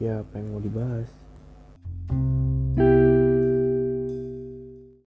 ya apa yang mau dibahas?